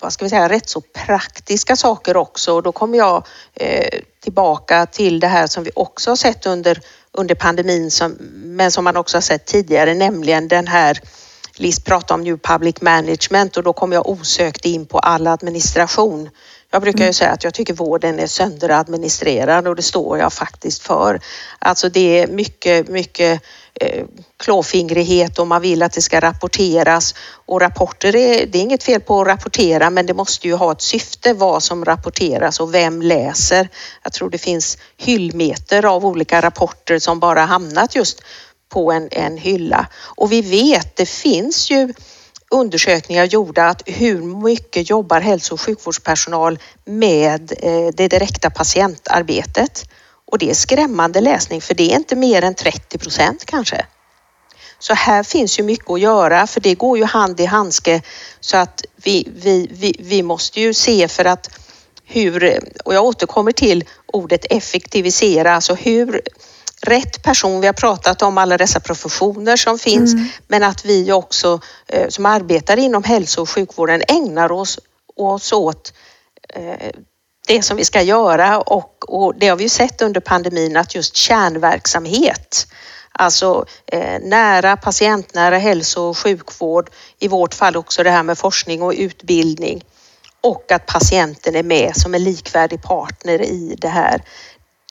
vad ska vi säga, rätt så praktiska saker också och då kommer jag eh, tillbaka till det här som vi också har sett under, under pandemin som, men som man också har sett tidigare, nämligen den här Liz pratade om New Public Management och då kom jag osökt in på all administration. Jag brukar ju mm. säga att jag tycker vården är sönderadministrerad och det står jag faktiskt för. Alltså det är mycket, mycket eh, klåfingrighet och man vill att det ska rapporteras och rapporter är, det är inget fel på att rapportera men det måste ju ha ett syfte vad som rapporteras och vem läser. Jag tror det finns hyllmeter av olika rapporter som bara hamnat just på en, en hylla och vi vet det finns ju undersökningar gjorda att hur mycket jobbar hälso och sjukvårdspersonal med eh, det direkta patientarbetet. Och det är skrämmande läsning för det är inte mer än 30 procent kanske. Så här finns ju mycket att göra för det går ju hand i handske så att vi, vi, vi, vi måste ju se för att hur, och jag återkommer till ordet effektivisera, alltså hur rätt person. Vi har pratat om alla dessa professioner som finns, mm. men att vi också eh, som arbetar inom hälso och sjukvården ägnar oss, oss åt eh, det som vi ska göra och, och, det har vi sett under pandemin att just kärnverksamhet, alltså eh, nära patientnära hälso och sjukvård, i vårt fall också det här med forskning och utbildning och att patienten är med som en likvärdig partner i det här.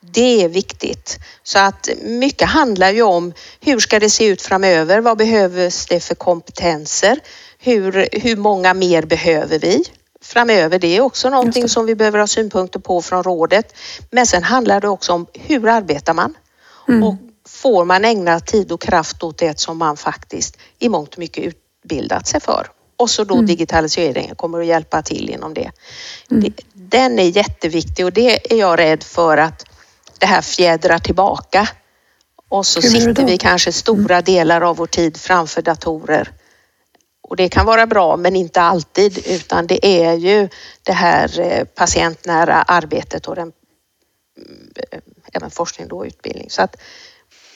Det är viktigt. Så att mycket handlar ju om hur ska det se ut framöver? Vad behövs det för kompetenser? Hur, hur många mer behöver vi framöver? Det är också någonting som vi behöver ha synpunkter på från rådet. Men sen handlar det också om hur arbetar man? Mm. Och får man ägna tid och kraft åt det som man faktiskt i mångt och mycket utbildat sig för? Och så då mm. digitaliseringen kommer att hjälpa till inom det. Mm. Den är jätteviktig och det är jag rädd för att det här fjädrar tillbaka. Och så sitter vi kanske stora mm. delar av vår tid framför datorer. Och det kan vara bra men inte alltid utan det är ju det här eh, patientnära arbetet och den, eh, även forskning och utbildning. Så att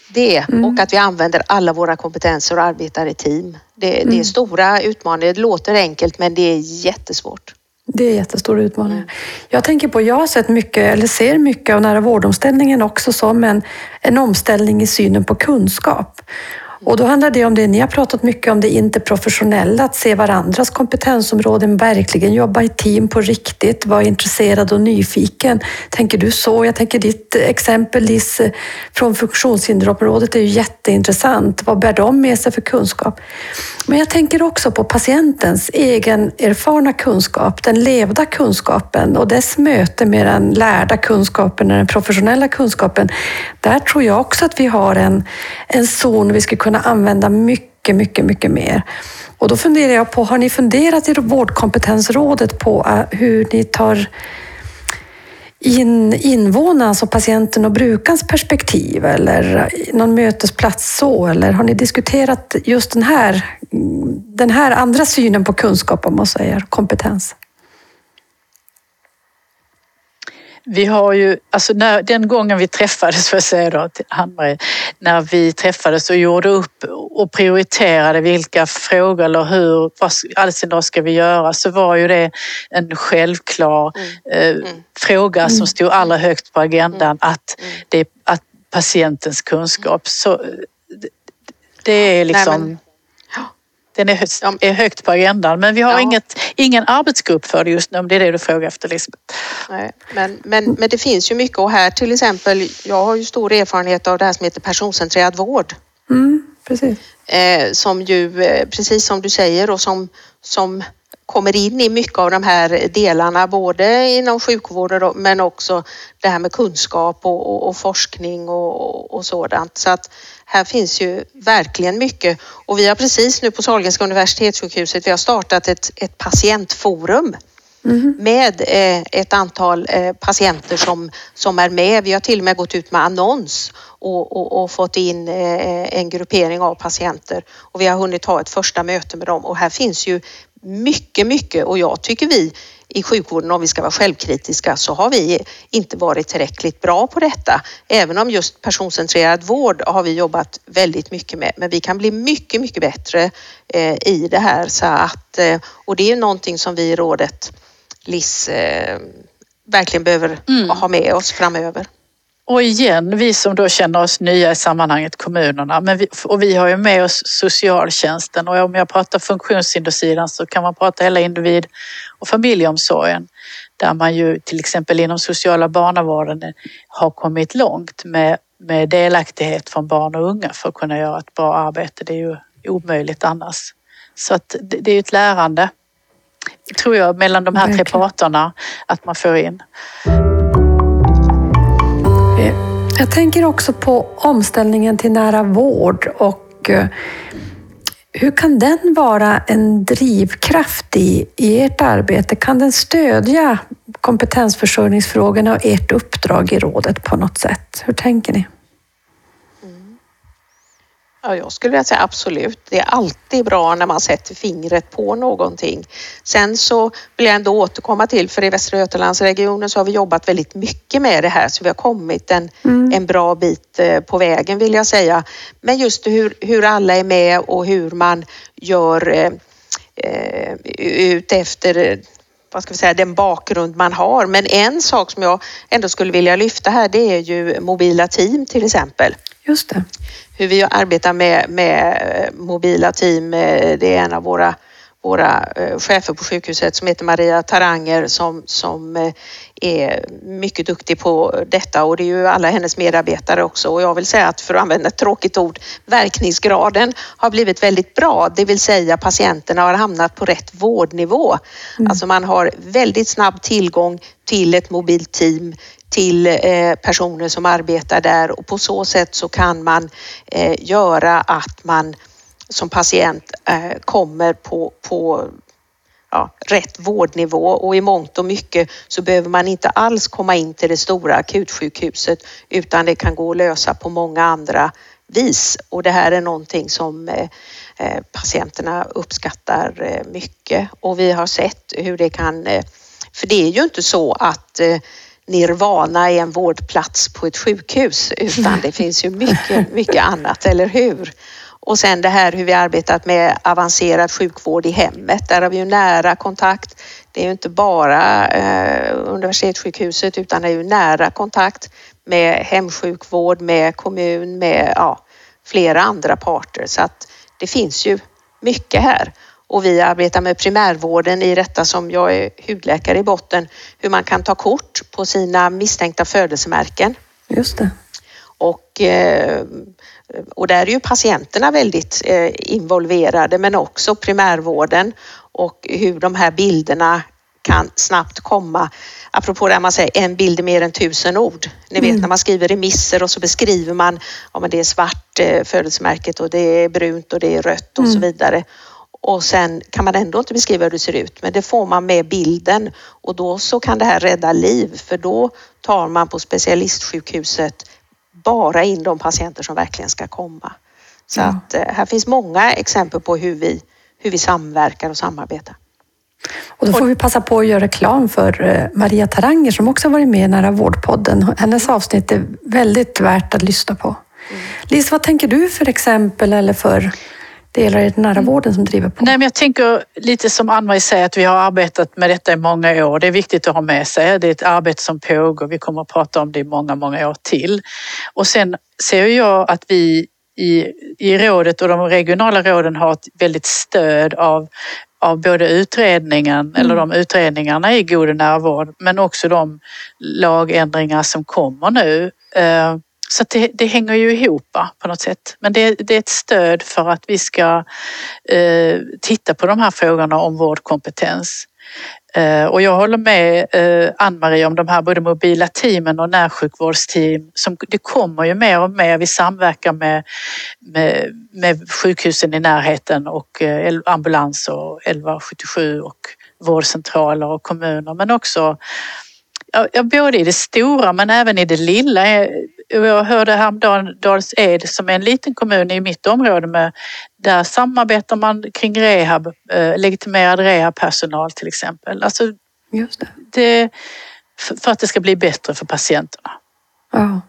det mm. och att vi använder alla våra kompetenser och arbetar i team. Det, mm. det är mm. stora utmaningar. Det låter enkelt men det är jättesvårt. Det är jättestora utmaningar. Jag tänker på, jag har sett mycket, eller ser mycket av nära vårdomställningen också som en, en omställning i synen på kunskap. Och då handlar det om det ni har pratat mycket om, det interprofessionella, att se varandras kompetensområden, verkligen jobba i team på riktigt, vara intresserad och nyfiken. Tänker du så? Jag tänker ditt exempel Liz, från funktionshinderområdet är ju jätteintressant. Vad bär de med sig för kunskap? Men jag tänker också på patientens egen erfarna kunskap, den levda kunskapen och dess möte med den lärda kunskapen och den professionella kunskapen. Där tror jag också att vi har en, en zon vi skulle kunna kunna använda mycket, mycket, mycket mer. Och då funderar jag på, har ni funderat i Vårdkompetensrådet på äh, hur ni tar in invånarnas alltså patienten och brukarens perspektiv eller någon mötesplats så? Eller har ni diskuterat just den här, mm, den här andra synen på kunskap, om man säger, kompetens? Vi har ju, alltså när, den gången vi träffades, för att säga då, till Ann-Marie, när vi träffades och gjorde upp och prioriterade vilka frågor eller hur, vad alldeles ska vi göra, så var ju det en självklar mm. Eh, mm. fråga som stod allra högst på agendan, mm. att, mm. det, att patientens kunskap. Så det är liksom... Nej, men den är, är högt på agendan men vi har ja. inget, ingen arbetsgrupp för det just nu om det är det du frågar efter Lisbeth. Nej, men, men, men det finns ju mycket och här till exempel, jag har ju stor erfarenhet av det här som heter personcentrerad vård. Mm, precis. Eh, som ju, eh, precis som du säger och som, som kommer in i mycket av de här delarna, både inom sjukvården men också det här med kunskap och, och, och forskning och, och, sådant. Så att här finns ju verkligen mycket och vi har precis nu på Sahlgrenska universitetssjukhuset, vi har startat ett, ett patientforum Mm. med eh, ett antal eh, patienter som, som är med. Vi har till och med gått ut med annons och, och, och fått in eh, en gruppering av patienter och vi har hunnit ha ett första möte med dem och här finns ju mycket, mycket och jag tycker vi i sjukvården, om vi ska vara självkritiska, så har vi inte varit tillräckligt bra på detta. Även om just personcentrerad vård har vi jobbat väldigt mycket med, men vi kan bli mycket, mycket bättre eh, i det här så att, eh, och det är någonting som vi i rådet LIS eh, verkligen behöver mm. ha med oss framöver. Och igen, vi som då känner oss nya i sammanhanget, kommunerna, men vi, och vi har ju med oss socialtjänsten och om jag pratar funktionshindersidan så kan man prata hela individ och familjeomsorgen där man ju till exempel inom sociala barnavården har kommit långt med, med delaktighet från barn och unga för att kunna göra ett bra arbete. Det är ju omöjligt annars. Så att det, det är ett lärande, tror jag, mellan de här Verkligen. tre parterna att man får in. Jag tänker också på omställningen till nära vård och eh, hur kan den vara en drivkraft i, i ert arbete? Kan den stödja kompetensförsörjningsfrågorna och ert uppdrag i rådet på något sätt? Hur tänker ni? Ja, jag skulle vilja säga absolut. Det är alltid bra när man sätter fingret på någonting. Sen så vill jag ändå återkomma till, för i Västra Götalandsregionen så har vi jobbat väldigt mycket med det här så vi har kommit en, mm. en bra bit eh, på vägen vill jag säga. Men just hur, hur alla är med och hur man gör eh, eh ut efter vad ska vi säga, den bakgrund man har. Men en sak som jag ändå skulle vilja lyfta här det är ju mobila team till exempel. Just det hur vi arbetar med, med mobila team. Eh, det är en av våra, våra eh, chefer på sjukhuset som heter Maria Taranger som, som är mycket duktig på detta och det är ju alla hennes medarbetare också och jag vill säga att för att använda ett tråkigt ord, verkningsgraden har blivit väldigt bra, det vill säga patienterna har hamnat på rätt vårdnivå. Mm. Alltså man har väldigt snabb tillgång till ett mobilt team till eh, personer som arbetar där och på så sätt så kan man eh, göra att man som patient eh, kommer på, på ja, rätt vårdnivå. Och i mångt och mycket så behöver man inte alls komma in till det stora akutsjukhuset utan det kan gå att lösa på många andra vis. Och det här är någonting som patienterna uppskattar mycket. Och vi har sett hur det kan, för det är ju inte så att nirvana är en vårdplats på ett sjukhus utan det finns ju mycket, mycket annat, eller hur? Och sen det här hur vi arbetat med avancerad sjukvård i hemmet. Där har vi ju nära kontakt. Det är ju inte bara eh, universitetssjukhuset utan det är ju nära kontakt med hemsjukvård, med kommun, med ja, flera andra parter. Så att det finns ju mycket här. Och vi arbetar med primärvården i detta som jag är hudläkare i botten, hur man kan ta kort på sina misstänkta födelsemärken. Just det. Och, eh, och där är ju patienterna väldigt eh, involverade men också primärvården och hur de här bilderna kan snabbt komma. Apropå det man säger en bild är mer än tusen ord. Ni vet mm. när man skriver remisser och så beskriver man om det är svart eh, födelsemärket och det är brunt och det är rött och mm. så vidare. Och sen kan man ändå inte beskriva hur det ser ut men det får man med bilden och då så kan det här rädda liv för då tar man på specialistsjukhuset bara in de patienter som verkligen ska komma. Så ja. att eh, här finns många exempel på hur vi, hur vi samverkar och samarbetar. Och då får vi passa på att göra reklam för eh, Maria Taranger som också varit med i Nära vårdpodden. Hennes avsnitt är väldigt värt att lyssna på. Mm. Lis, vad tänker du för exempel eller för delar i nära mm. vården som driver på? Nej, men jag tänker lite som Ann-Marie säger att vi har arbetat med detta i många år. Det är viktigt att ha med sig. Det är ett arbete som pågår. Vi kommer att prata om det i många, många år till. Och sen ser jag att vi i, i rådet och de regionala råden har ett väldigt stöd av av både utredningen, mm. eller de utredningarna i god närvård, men också de lagändringar som kommer nu. Så det, det, hänger ju ihop på något sätt. Men det, det, är ett stöd för att vi ska eh, titta på de här frågorna om vårdkompetens. Eh, och jag håller med eh, Ann-Marie om de här både mobila teamen och närsjukvårdsteam. Som, det kommer ju mer och mer. Vi samverkar med, med, med sjukhusen i närheten och eh, ambulans och 1177 och vårdcentraler och kommuner men också ja, både i det stora men även i det lilla. Eh, jag hörde häromdagen Dals Ed som är en liten kommun i mitt område med där samarbetar man kring rehab, eh, legitimerad rehabpersonal till exempel. Alltså, Just det. det. för att det ska bli bättre för patienterna. Ja.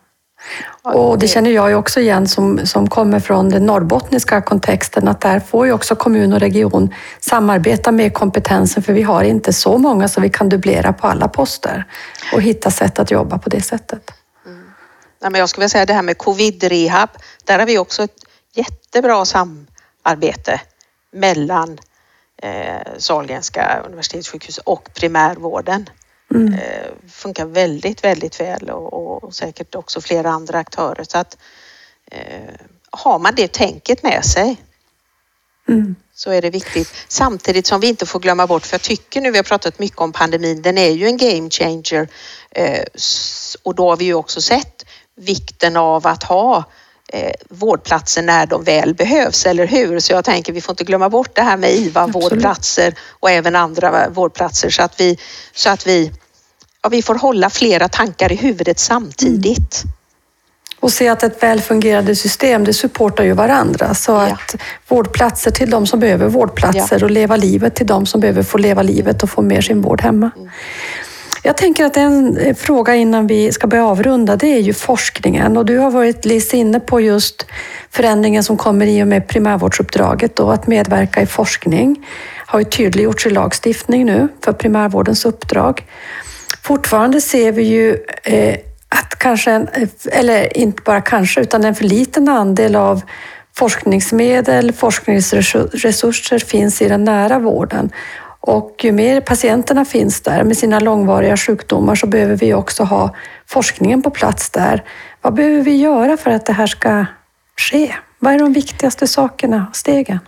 Och det känner jag ju också igen som, som kommer från den norrbottniska kontexten att där får ju också kommun och region samarbeta med kompetensen för vi har inte så många så vi kan dubblera på alla poster och hitta sätt att jobba på det sättet. Ja, men jag skulle vilja säga det här med covid-rehab, där har vi också ett jättebra samarbete mellan eh, Sahlgrenska universitetssjukhus och primärvården. Mm. Eh, funkar väldigt, väldigt väl och, och, säkert också flera andra aktörer. Så att eh, har man det tänket med sig mm. så är det viktigt. Samtidigt som vi inte får glömma bort, för jag tycker nu vi har pratat mycket om pandemin, den är ju en game changer eh, och då har vi ju också sett vikten av att ha eh, vårdplatser när de väl behövs, eller hur? Så jag tänker vi får inte glömma bort det här med IVA-vårdplatser och även andra vårdplatser så att vi, så att vi, ja, vi får hålla flera tankar i huvudet samtidigt. Mm. Och se att ett väl fungerande system, det supportar ju varandra. Så ja. att vårdplatser till de som behöver vårdplatser ja. och leva livet till de som behöver få leva livet och få mer sin vård hemma. Mm. Jag tänker att en eh, fråga innan vi ska börja avrunda, det är ju forskningen. Och du har varit Liz inne på just förändringen som kommer i och med primärvårdsuppdraget och att medverka i forskning. har ju tydliggjorts i lagstiftning nu för primärvårdens uppdrag. Fortfarande ser vi ju eh, att kanske, en, eh, eller inte bara kanske, utan en för liten andel av forskningsmedel, forskningsresurser finns i den nära vården. Och ju mer patienterna finns där med sina långvariga sjukdomar så behöver vi också ha forskningen på plats där. Vad behöver vi göra för att det här ska ske? Vad är de viktigaste sakerna, stegen?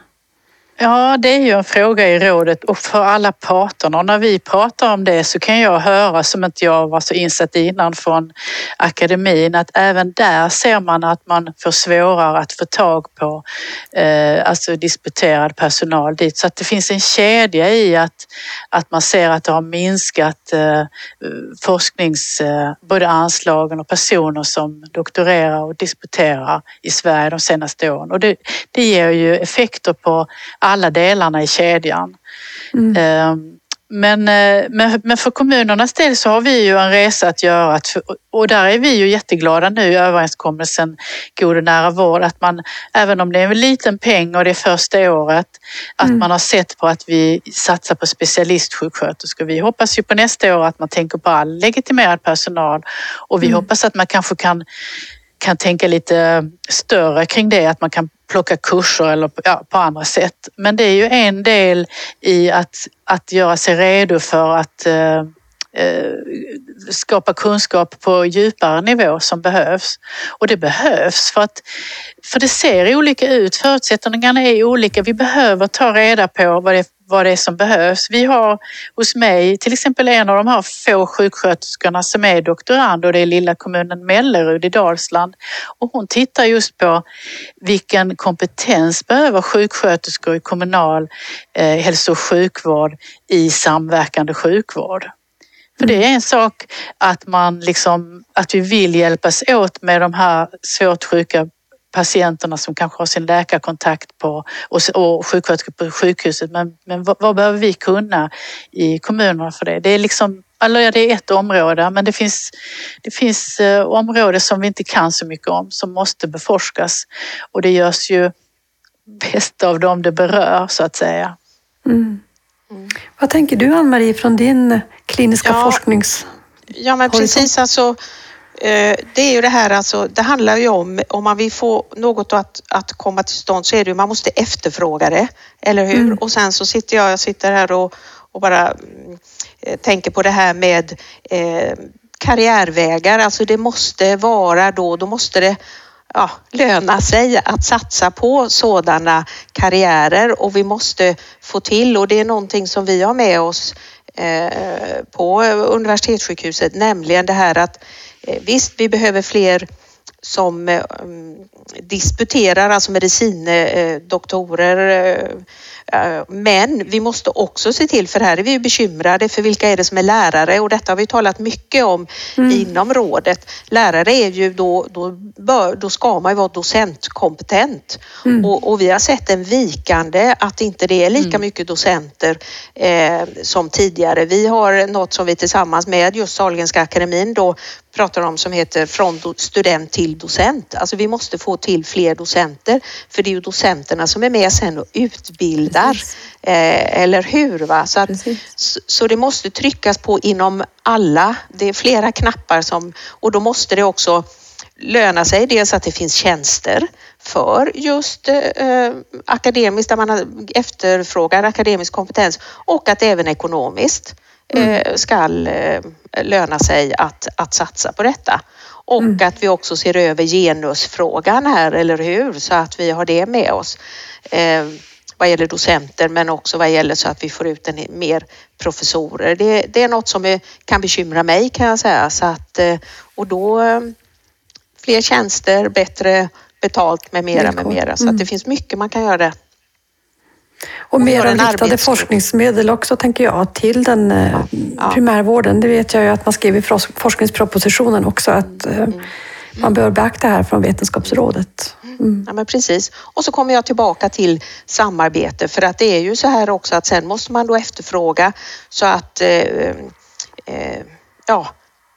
Ja, det är ju en fråga i rådet och för alla parterna. Och när vi pratar om det så kan jag höra, som inte jag var så insatt innan från akademin, att även där ser man att man får svårare att få tag på eh, alltså disputerad personal dit. Så att det finns en kedja i att, att man ser att det har minskat eh, forsknings, eh, både anslagen och personer som doktorerar och disputerar i Sverige de senaste åren. Och det, det ger ju effekter på alla delarna i kedjan. Mm. Ehm, men, eh, men, för kommunernas del så har vi ju en resa att göra och där är vi ju jätteglada nu i överenskommelsen God och nära vård att man, även om det är en liten peng och det är första året, att mm. man har sett på att vi satsar på specialistsjuksköterskor. Vi hoppas ju på nästa år att man tänker på all legitimerad personal och vi mm. hoppas att man kanske kan kan tänka lite större kring det, att man kan plocka kurser eller ja, på andra sätt. Men det är ju en del i att, att göra sig redo för att eh, eh skapa kunskap på djupare nivå som behövs. Och det behövs för att för det ser olika ut. Förutsättningarna är olika. Vi behöver ta reda på vad det vad det är som behövs. Vi har hos mig till exempel en av de här få sjuksköterskorna som är doktorand och det är lilla kommunen Mellerud i Dalsland. Och hon tittar just på vilken kompetens behöver sjuksköterskor i kommunal eh, hälso och sjukvård i samverkande sjukvård. För det är en sak att man liksom, att vi vill hjälpas åt med de här svårt sjuka patienterna som kanske har sin läkarkontakt på, och, och sjuksköterskor på sjukhuset. Men, men vad, vad, behöver vi kunna i kommunerna för det? Det är liksom eller det är ett område, men det finns, det finns eh, områden som vi inte kan så mycket om, som måste beforskas. Och det görs ju bäst av dem det berör, så att säga. Mm. Mm. Vad tänker du, Ann-Marie, från din kliniska ja, forsknings... Ja, men precis. Alltså, det är ju det här alltså, det handlar ju om, om man vill få något att, att komma till stånd så är det ju, man måste efterfråga det, eller hur? Mm. Och sen så sitter jag, jag sitter här och, och bara äh, tänker på det här med eh, karriärvägar, alltså det måste vara då, då måste det ja, löna sig att satsa på sådana karriärer och vi måste få till, och det är någonting som vi har med oss eh, på universitetssjukhuset, nämligen det här att Eh, visst, vi behöver fler som eh, mm, disputerar, alltså medicindoktorer, Eh, men vi måste också se till, för här är vi bekymrade för vilka är det som är lärare och detta har vi talat mycket om mm. inom rådet. Lärare är ju då, då, bör, då ska man ju vara docentkompetent mm. och, och, vi har sett en vikande att inte det är lika mm. mycket docenter eh, som tidigare. Vi har något som vi tillsammans med just Sahlgrenska akademin då pratar om som heter från student till docent. Alltså vi måste få till fler docenter för det är ju docenterna som är med sen och utbildar. Eh, eller hur? Va? Så, att, så, så, det måste tryckas på inom alla. Det är flera knappar som, och då måste det också löna sig. Dels att det finns tjänster för just eh, akademiskt, där man efterfrågar akademisk kompetens och att även ekonomiskt eh, mm. ska eh, löna sig att, att satsa på detta. Och mm. att vi också ser över genusfrågan här, eller hur? Så att vi har det med oss. Eh, vad gäller docenter men också vad gäller så att vi får ut en, mer professorer. Det, det är något som är, kan bekymra mig kan jag säga. Så att, eh, och då eh, fler tjänster, bättre betalt med mera med mera. Så att det mm. finns mycket man kan göra där. Och mer riktade forskningsmedel också tänker jag till den eh, ja, ja. primärvården. Det vet jag ju att man skrev i forskningspropositionen också att mm. man bör beakta det här från Vetenskapsrådet. Mm. Ja, men precis. Och så kommer jag tillbaka till samarbete för att det är ju så här också att sen måste man då efterfråga så att eh, eh, ja,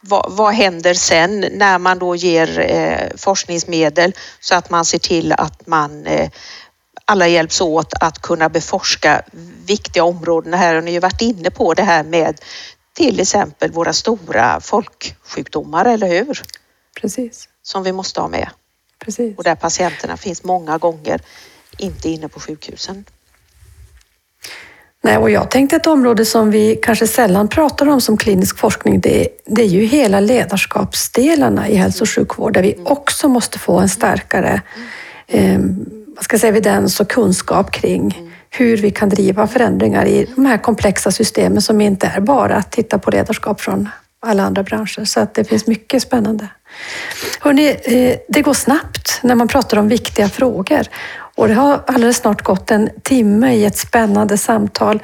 vad, vad, händer sen när man då ger eh, forskningsmedel så att man ser till att man eh, alla hjälps åt att kunna beforska viktiga områden. Här har ni ju varit inne på det här med till exempel våra stora folksjukdomar, eller hur? Precis. Som vi måste ha med. Precis. Och där patienterna finns många gånger inte inne på sjukhusen. Nej, och jag tänkte ett område som vi kanske sällan pratar om som klinisk forskning, det, det är ju hela ledarskapsdelarna i hälso och sjukvård, där vi mm. också måste få en starkare eh, vad ska jag säga, evidens och kunskap kring mm. hur vi kan driva förändringar i de här komplexa systemen som inte är bara att titta på ledarskap från alla andra branscher. Så att det finns mycket spännande. Hörrni, eh, det går snabbt när man pratar om viktiga frågor och det har alldeles snart gått en timme i ett spännande samtal.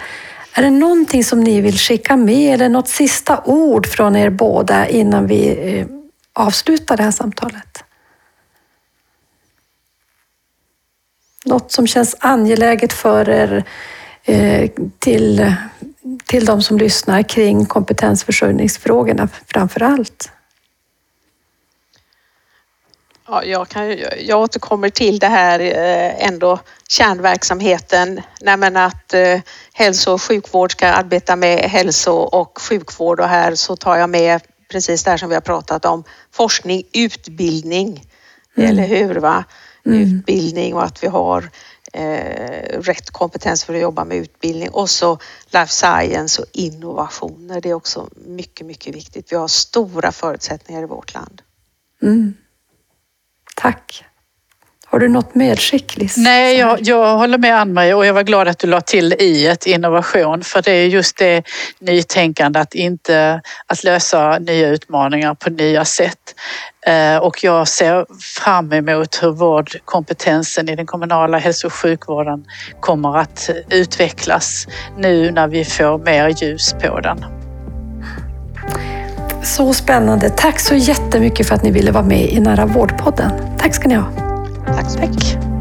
Är det någonting som ni vill skicka med eller något sista ord från er båda innan vi eh, avslutar det här samtalet? Något som känns angeläget för er eh, till, till de som lyssnar kring kompetensförsörjningsfrågorna framför allt? Ja, jag, kan, jag återkommer till det här eh, ändå kärnverksamheten, nej att eh, hälso och sjukvård ska arbeta med hälso och sjukvård och här så tar jag med precis det här som vi har pratat om, forskning, utbildning. Mm. Eller hur? Va? Mm. Utbildning och att vi har eh, rätt kompetens för att jobba med utbildning och så life science och innovationer. Det är också mycket, mycket viktigt. Vi har stora förutsättningar i vårt land. Mm. Tack. Har du något medskick Liz? Nej, jag, jag håller med Ann-Marie och jag var glad att du la till i ett innovation för det är just det nytänkande att inte att lösa nya utmaningar på nya sätt. Eh, och jag ser fram emot hur vårdkompetensen i den kommunala hälso och sjukvården kommer att utvecklas nu när vi får mer ljus på den. Så spännande. Tack så jättemycket för att ni ville vara med i Nära vårdpodden. Tack ska ni ha. Tack så mycket.